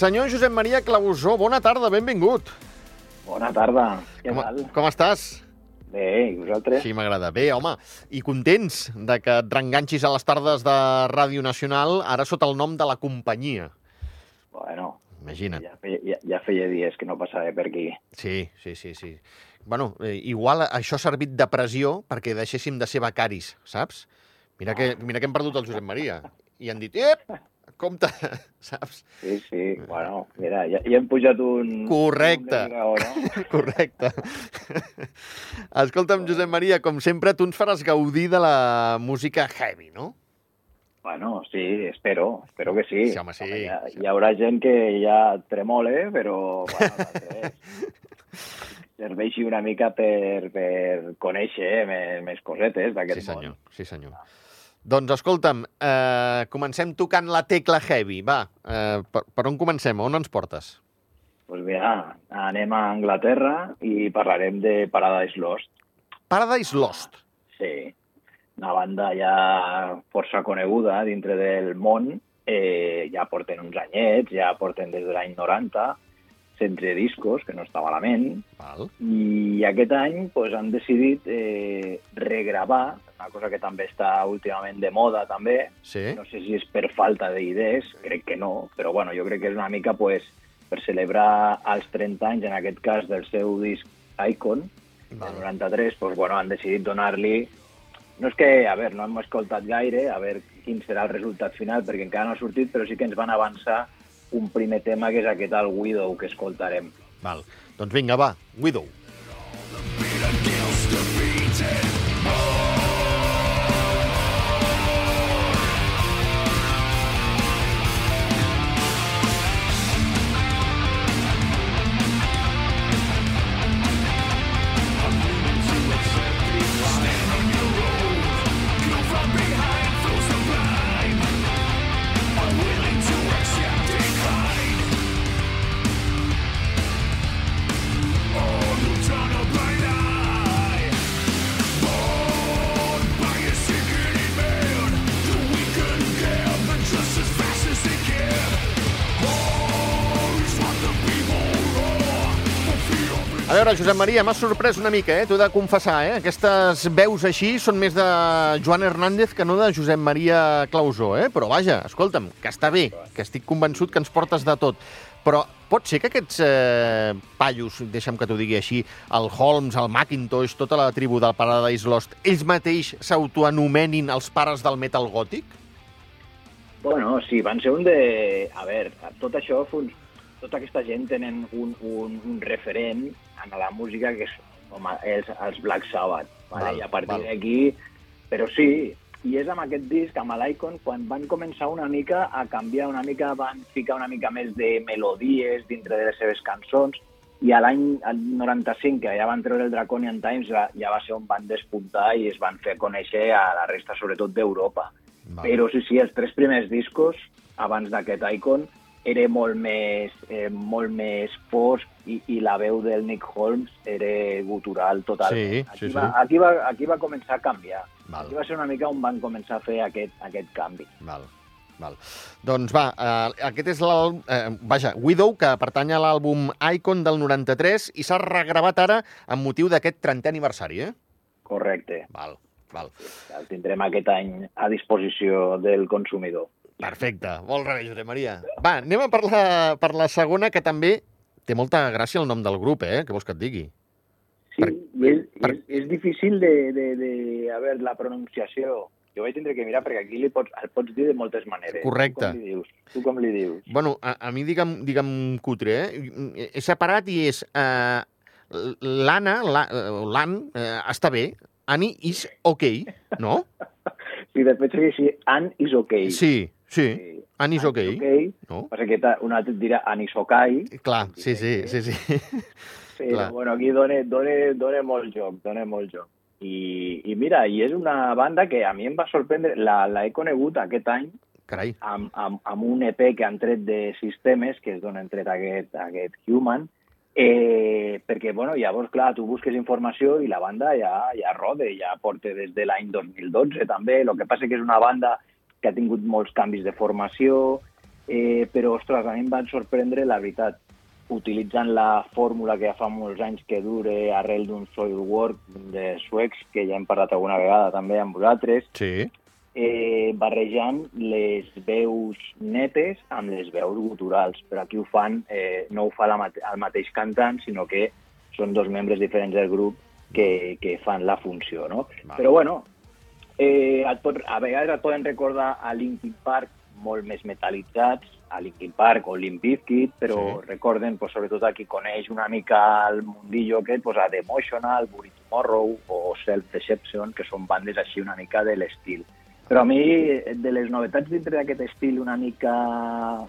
Senyor Josep Maria Clausó, bona tarda, benvingut. Bona tarda. Què Com, tal? com estàs? Bé, i vosaltres? Sí, m'agrada. Bé, home, i contents de que et reenganxis a les tardes de Ràdio Nacional, ara sota el nom de la companyia. Bueno, Imagina't. ja feia, ja, ja feia dies que no passava per aquí. Sí, sí, sí, sí. Bueno, eh, igual això ha servit de pressió perquè deixéssim de ser becaris, saps? Mira que, mira que hem perdut el Josep Maria. I han dit, ep, compte, saps? Sí, sí, bueno, mira, ja, ja hem pujat un... Correcte. Un graó, no? Correcte. Escolta'm, Josep Maria, com sempre, tu ens faràs gaudir de la música heavy, no? Bueno, sí, espero, espero que sí. Sí, home, sí. Hi, ha, hi haurà gent que ja tremole, però bueno, serveixi una mica per, per conèixer eh, més, més cosetes Sí, d'aquest senyor, món. sí, senyor. Doncs escolta'm, eh, comencem tocant la tecla heavy. Va, eh, per, per on comencem? On ens portes? Doncs mira, anem a Anglaterra i parlarem de Paradise Lost. Paradise Lost. Sí, una banda ja força coneguda dintre del món, eh, ja porten uns anyets, ja porten des de l'any 90, 16 discos, que no està malament, Val. i aquest any pues, han decidit eh, regravar, una cosa que també està últimament de moda també, Sí? no sé si és per falta d'idees, crec que no, però bueno, jo crec que és una mica pues, per celebrar els 30 anys, en aquest cas, del seu disc Icon, Val. del 93, pues, bueno, han decidit donar-li... No és que, a veure, no hem escoltat gaire, a veure quin serà el resultat final, perquè encara no ha sortit, però sí que ens van avançar un primer tema, que és aquest, el Widow, que escoltarem. Val. Doncs vinga, va, Widow. A veure, Josep Maria, m'has sorprès una mica, eh? T'ho he de confessar, eh? Aquestes veus així són més de Joan Hernández que no de Josep Maria Clausó, eh? Però vaja, escolta'm, que està bé, que estic convençut que ens portes de tot. Però pot ser que aquests eh, pallos, deixa'm que t'ho digui així, el Holmes, el Macintosh, tota la tribu del Paradise Lost, ells mateix s'autoanomenin els pares del metal gòtic? Bueno, sí, van ser un de... A veure, tot això, tota aquesta gent tenen un, un, un referent en la música que és home, els, els Black Sabbath. Vale? Val, I a partir d'aquí... Però sí, i és amb aquest disc, amb l'Icon, quan van començar una mica a canviar, una mica van ficar una mica més de melodies dintre de les seves cançons, i a l'any el 95, que ja van treure el Draconian Times, ja, va ser on van despuntar i es van fer conèixer a la resta, sobretot d'Europa. Però sí, sí, els tres primers discos, abans d'aquest Icon, era molt més, eh, molt més fosc i, i la veu del Nick Holmes era gutural total. Sí, aquí, sí, va, sí. aquí, va, aquí va començar a canviar. Val. Aquí va ser una mica on van començar a fer aquest, aquest canvi. Val, val. Doncs va, eh, aquest és l'àlbum... Eh, vaja, Widow, que pertany a l'àlbum Icon del 93 i s'ha regravat ara amb motiu d'aquest 30è aniversari, eh? Correcte. Val, val. El tindrem aquest any a disposició del consumidor. Perfecte, molt bé, Josep Maria. Va, anem a per la, per la segona, que també té molta gràcia el nom del grup, eh? Què vols que et digui? Sí, Per- i és, per- és, és difícil de, de, de... A veure, la pronunciació... Jo vaig tindre que mirar perquè aquí li pots, el pots dir de moltes maneres. Correcte. Tu com li dius? Tu com li dius? Bueno, a, a mi, digue'm, digue'm cutre, eh? He separat i és... Eh, L'Anna, la, eh, l'An, eh, està bé. Annie is okay, no? Sí, de fet seria així, Ann is okay. Sí, sí. Is Ann okay, no? Passa que un altre et dirà Ann is okay. Clar, sí, sí, sí, sí. Sí, Clar. bueno, aquí dona, dona, dona molt joc, dona molt joc. I, I mira, i és una banda que a mi em va sorprendre, la, la he conegut aquest any Carai, amb, amb, amb un EP que han tret de sistemes, que és d'on han tret aquest, aquest Human, eh, perquè, bueno, llavors, clar, tu busques informació i la banda ja, ja rode, ja porta des de l'any 2012 també, el que passa que és una banda que ha tingut molts canvis de formació, eh, però, ostres, a mi em van sorprendre, la veritat, utilitzant la fórmula que ja fa molts anys que dure arrel d'un Soilwork de suecs, que ja hem parlat alguna vegada també amb vosaltres, Sí. eh, barrejant les veus netes amb les veus guturals. Però aquí ho fan, eh, no ho fa la mate el mateix cantant, sinó que són dos membres diferents del grup que, que fan la funció, no? Val. Però bueno, eh, et pot, a vegades et poden recordar a Linkin Park molt més metalitzats, a Linkin Park o Limp Bizkit, però Sí. recorden, pues, sobretot a qui coneix una mica el mundillo aquest, pues, a The Emotional, Bury Tomorrow o Self Deception, que són bandes així una mica de l'estil. Però a mi, de les novetats dintre d'aquest estil una mica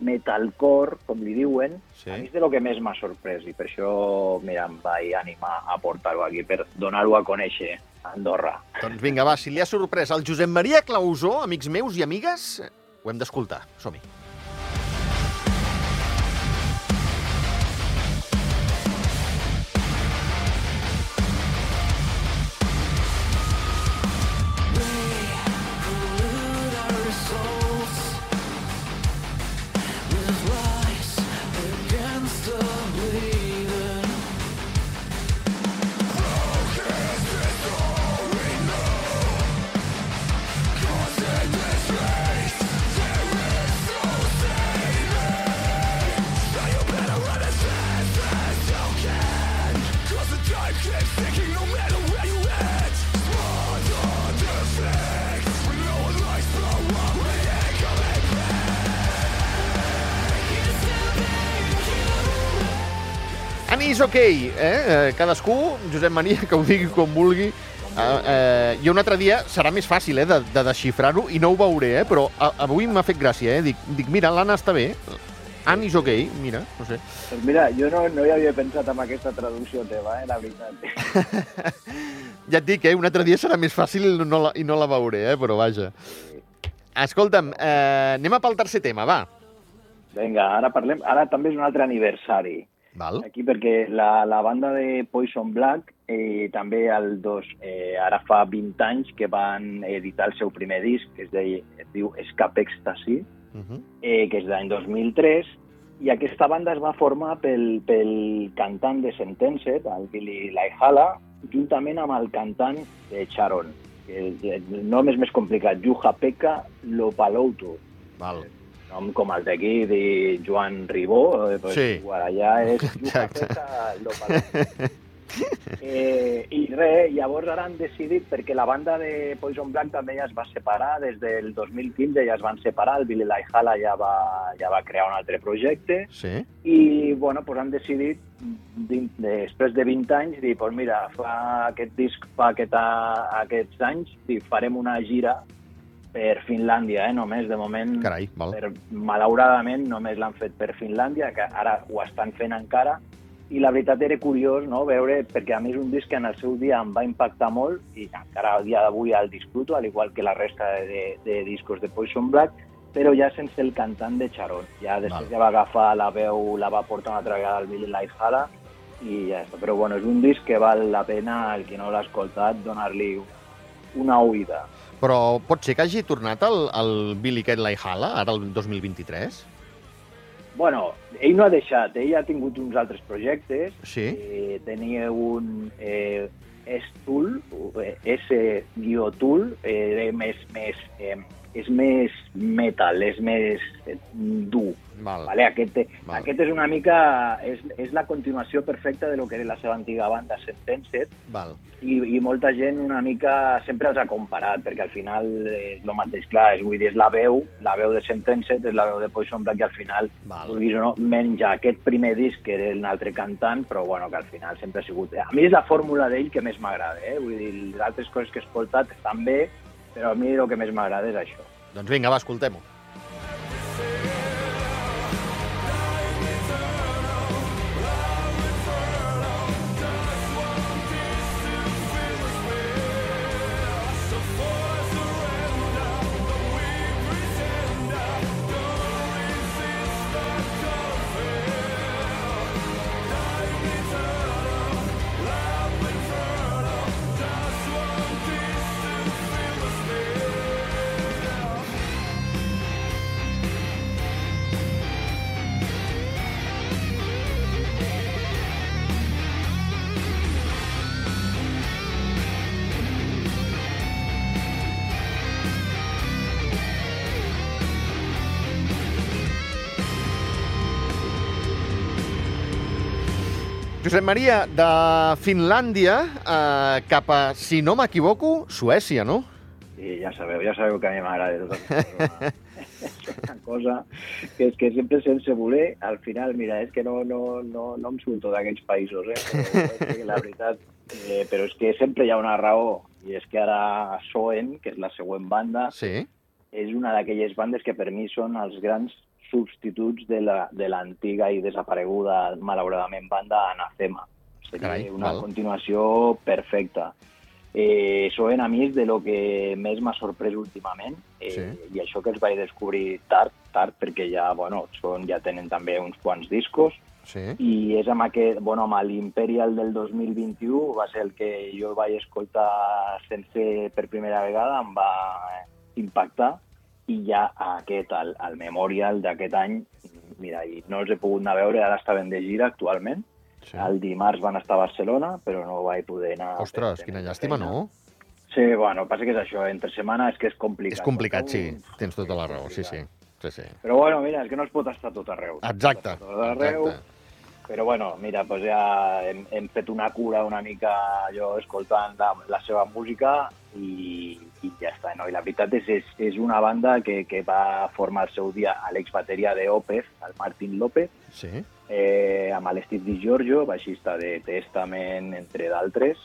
metalcore, com li diuen, sí. a mi és de lo que més m'ha sorprès i per això, mira, em vaig animar a portar-ho aquí per donar-ho a conèixer a Andorra. Doncs vinga, va, si li ha sorprès el Josep Maria Clausó, amics meus i amigues, ho hem d'escoltar. Som-hi. Is okay, eh? Eh, Cadascú, Josep Maria, que ho digui com vulgui. Eh, eh, I un altre dia serà més fàcil eh, de, de desxifrar-ho i no ho veuré, eh? però a, avui m'ha fet gràcia. Eh? Dic, dic, mira, l'Anna està bé. And is okay, mira, no sé. Doncs mira, jo no, no hi havia pensat en aquesta traducció teva, eh, la veritat. Ja et dic, eh? un altre dia serà més fàcil i no la, i no la veuré, eh? però vaja. Escolta'm, eh, anem a pel tercer tema, va. Vinga, ara parlem... Ara també és un altre aniversari. Val? Aquí perquè la, la banda de Poison Black eh, també el dos, eh, ara fa 20 anys que van editar el seu primer disc, que es, deia, es diu Escape Ecstasy, Uh -huh. eh, que és de l'any 2003, i aquesta banda es va formar pel, pel cantant de Sentenced, el Billy Laihala, juntament amb el cantant de Charon. que El nom és més complicat, Juha Pekka Lopalouto. Val. Nom com el d'aquí, de Joan Ribó, eh, pues, Sí. igual allà és Exacte. Eh, I res, llavors ara han decidit, perquè la banda de Poison Black també ja es va separar, des del 2015 ja es van separar, el Billy Laihala ja va, ja va crear un altre projecte, Sí? i bueno, pues han decidit, després de 20 anys, dir, pues mira, fa aquest disc fa aquest, a, aquests anys, dir, farem una gira per Finlàndia, eh, només, de moment, Carai, val. per, malauradament només l'han fet per Finlàndia, que ara ho estan fent encara, i la veritat era curiós no, veure, perquè a mi és un disc que en el seu dia em va impactar molt i encara al dia d'avui el disfruto, al igual que la resta de, de discos de Poison Black, però ja sense el cantant de Charon. Ja després Val. ja va agafar la veu, la va portar una altra vegada al Billy Lifehala i ja està. Però bueno, és un disc que val la pena, el qui no l'ha escoltat, donar-li una oïda. Però pot ser que hagi tornat el, el Billy Cat Laihala, ara el 2023? Bueno, ell no ha deixat, ell ha tingut uns altres projectes. Sí? Eh, tenia un eh, S-Tool, eh, S-Tool, eh, més, més, eh, és més metal, és més eh, dur. Val. Vale? Aquest, Val. aquest és una mica... És, és la continuació perfecta de lo que era la seva antiga banda Sentenced, Val. i, i molta gent una mica sempre els ha comparat, perquè al final és el mateix, clar, és, vull dir, és la veu, la veu de Sentenced, és la veu de Poison Black, i al final, Val. vulguis o no, menja aquest primer disc, que era un altre cantant, però bueno, que al final sempre ha sigut... A mi és la fórmula d'ell que més m'agrada, eh? Vull dir, les altres coses que he escoltat estan bé, però a mi el que més m'agrada és això. Doncs vinga, va, escoltem-ho. Josep Maria, de Finlàndia eh, cap a, si no m'equivoco, Suècia, no? Sí, ja sabeu, ja sabeu que a mi m'agrada tot és una cosa que és que sempre sense voler, al final, mira, és que no, no, no, no em surto d'aquests països, eh? Però, la veritat, eh, però és que sempre hi ha una raó, i és que ara Soen, que és la següent banda, Sí. és una d'aquelles bandes que per mi són els grans substituts de la- de l'antiga i desapareguda, malauradament, banda Anacema. Seria Carai, una val. continuació perfecta. Eh, Soen a mi és de lo que més m'ha sorprès últimament eh, Sí. i això que els vaig descobrir tard, tard perquè ja, bueno, són, ja tenen també uns quants discos Sí. i és amb aquest, bueno, amb l'Imperial del 2021 va ser el que jo vaig escoltar sense per primera vegada, em va impactar i ja aquest, el, el Memorial d'aquest any, mira, i no els he pogut anar a veure, ara estaven de gira actualment, sí. el dimarts van estar a Barcelona, però no vaig poder anar... Ostres, per quina de llàstima, feina. no? Sí, bueno, passa que és això, entre setmana és que és complicat. És complicat, sí. Uf, Tens tota la raó, sí, sí. Sí, sí. Però bueno, mira, és que no es pot estar tot arreu. Exacte, No tot arreu. exacte. Però bueno, mira, doncs ja hem, hem fet una cura una mica jo escoltant la, la seva música i, i ja està. No? I la veritat és, és, és una banda que, que va formar el seu dia a l'exbateria de el Martín López, Sí? eh, amb l'Steve Di Giorgio, baixista de Testament, entre d'altres,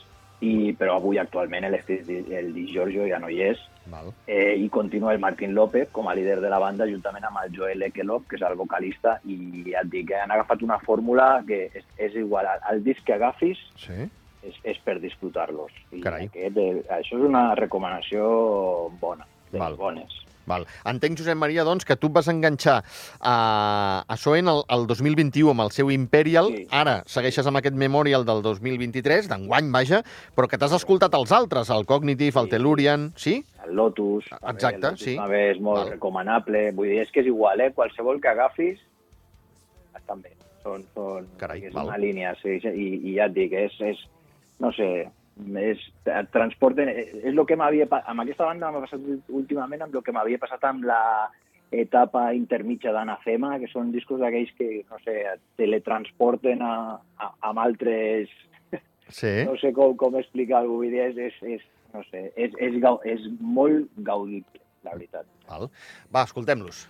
i, però avui actualment Di, el Di Giorgio ja no hi és, Val. eh, i continua el Martín López com a líder de la banda juntament amb el Joel Ekelov, que és el vocalista, i ja et dic, eh, han agafat una fórmula que és, és igual, el disc que agafis Sí? És, és per disfrutar-los. I Carai. aquest, eh, això és una recomanació bona, de Val. bones. Val. Entenc, Josep Maria, doncs, que tu vas enganxar a, a Soen el, el 2021 amb el seu Imperial, Sí. ara segueixes amb aquest Memorial del 2023, d'enguany, vaja, però que t'has escoltat els altres, el Cognitive, el Sí. Tellurian, sí? El Lotus, Exacte, el Lotus sí. també és molt Val. recomanable. Vull dir, és que és igual, eh? Qualsevol que agafis estan bé. Són, són, Carai, és val. una línia, sí, sí, i, i ja et dic, és, és no sé, és, et transporten... És el que m'havia... Amb aquesta banda m'ha passat últimament amb el que m'havia passat amb la etapa intermitja d'Anacema, que són discos d'aquells que, no sé, et teletransporten a, a, amb altres... Sí. No sé com, com explicar-ho, vull dir, és, és, és, no sé, és, és, gau, és molt gaudible, la veritat. Val. Va, escoltem-los.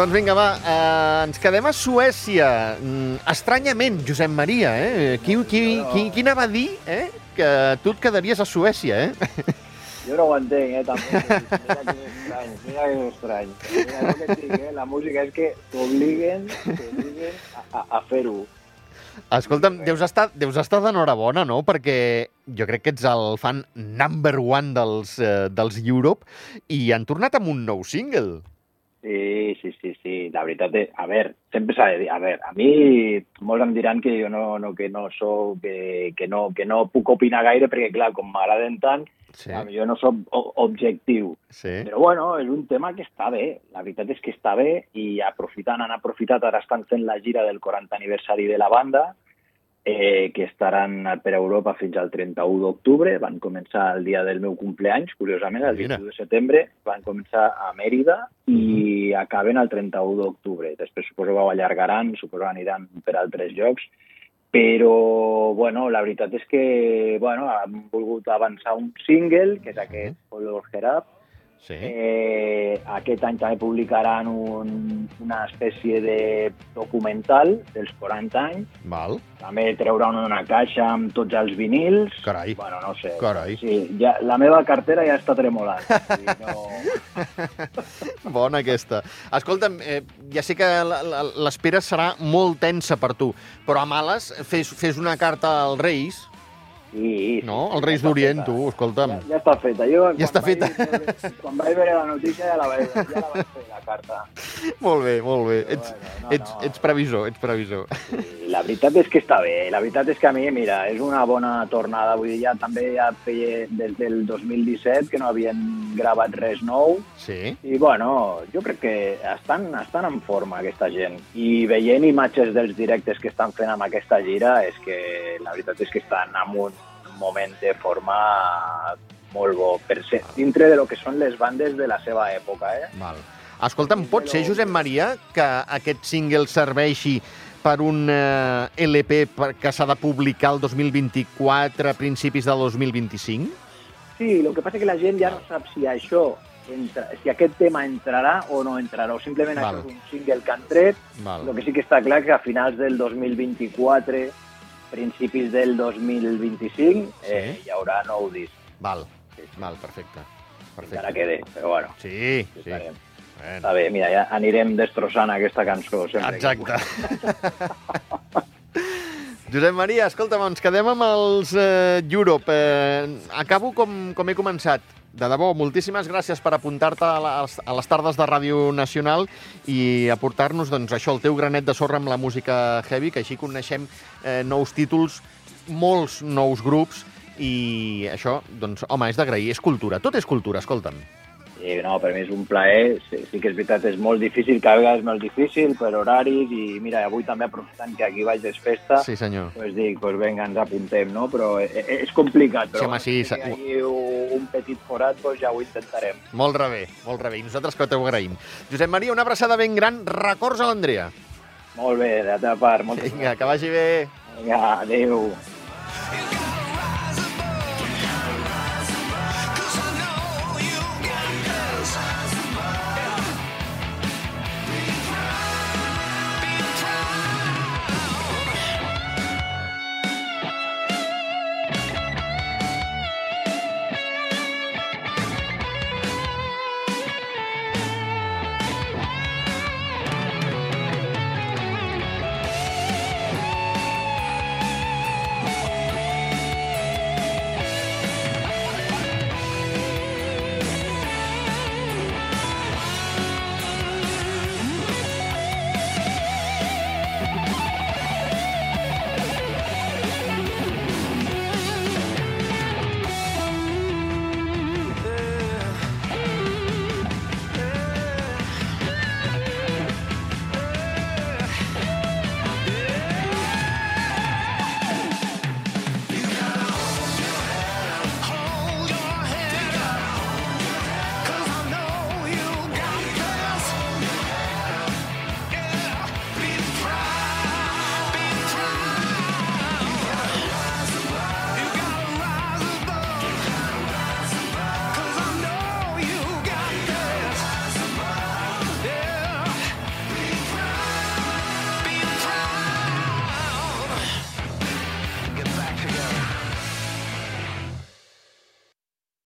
Doncs vinga, va, eh, ens quedem a Suècia. Mm, estranyament, Josep Maria, eh? Qui, qui, qui, qui anava a dir eh? que tu et quedaries a Suècia, eh? Jo no ho entenc, eh, també. Mira que és estrany, mira que és estrany. Mira que dic, eh, la música és que t'obliguen t'obliguen a, a, a fer-ho. Escolta'm, deus estar, deus estar d'enhorabona, no? Perquè jo crec que ets el fan number one dels, eh, dels Europe i han tornat amb un nou single. Sí, sí, sí. La veritat és, a veure, sempre s'ha de dir, a veure, a mi molts em diran que jo no, no que no soc, que, que, no, que no puc opinar gaire perquè, clar, com m'agraden tant, Sí, jo no sóc objectiu. sí. Però bueno, és un tema que està bé. La veritat és que està bé i aprofitant, han aprofitat, ara estan fent la gira del 40 aniversari de la banda, eh, que estaran per Europa fins al 31 d'octubre. Van començar el dia del meu cumpleaños, curiosament, el Mira. 21 de setembre. Van començar a Mèrida i acaben el 31 d'octubre. Després suposo que ho allargaran, suposo que aniran per altres llocs. però, bueno, la veritat és que, bueno, han volgut avançar un single, que és aquest, Follow Her Up. Sí. Eh, aquest any també publicaran un, una espècie de documental dels 40 anys. Val. També treuran una caixa amb tots els vinils. Carai. Bueno, no sé. Carai. Sí, ja, la meva cartera ja està tremolant. Sí, no... Bona aquesta. Escolta'm, eh, ja sé que l'espera serà molt tensa per tu, però a males fes, fes una carta als Reis, Sí, sí, no? sí, Els Reis ja d'Orient, tu, escolta'm. Ja, ja està feta. Jo, quan està vaig feta. Quan vaig veure la notícia ja la vaig, ja la vaig fer, la carta. Molt bé, molt bé. Però Ets, bueno, no, ets, no. ets previsor, ets previsor. I la veritat és que està bé. La veritat és que a mi, mira, és una bona tornada. Vull dir, ja també ja feia des del 2017 que no havien gravat res nou. Sí? I, bueno, jo crec que estan, estan en forma, aquesta gent. I veient imatges dels directes que estan fent amb aquesta gira, és que la veritat és que estan en un moment de forma molt bo, per ser, dintre de lo que són les bandes de la seva època, eh? Val. Escolta'm, pot ser, Josep Maria, que aquest single serveixi per un eh, LP que s'ha de publicar el 2024, a principis del 2025? Sí, el que passa és que la gent ja no sap si això entra, si aquest tema entrarà o no entrarà, o simplement Val. això és un single que han tret. Val. El que sí que està clar que a finals del 2024, principis del 2025, eh, Sí. hi haurà nou disc. Val, Sí, sí. val, perfecte. Encara perfecte. quede, però bueno, Sí, sí. estarem. Bueno. Està bé, mira, ja anirem destrossant aquesta cançó. Sempre que Exacte. Josep Maria, escolta'm, ens quedem amb els eh, Europe. Eh, acabo com, com he començat. De debò, moltíssimes gràcies per apuntar-te a, les, a les tardes de Ràdio Nacional i aportar-nos doncs, això, el teu granet de sorra amb la música heavy, que així coneixem eh, nous títols, molts nous grups, i això, doncs, home, és d'agrair, és cultura. Tot és cultura, escolta'm. Sí, no, per mi és un plaer. Sí, sí que és veritat, és molt difícil, cada vegada és molt difícil per horaris i mira, avui també aprofitant que aquí vaig d'esfesta, Sí, senyor. pues dic, pues vinga, ens apuntem, no? Però eh, eh, és complicat, però Sí, home, sí, si hi hagi un petit forat, pues ja ho intentarem. Molt rebé, molt rebé. I nosaltres que t'ho agraïm. Josep Maria, una abraçada ben gran. Records a l'Andrea. Molt bé, de la teva part. Moltes Vinga, que vagi bé. Vinga, adéu.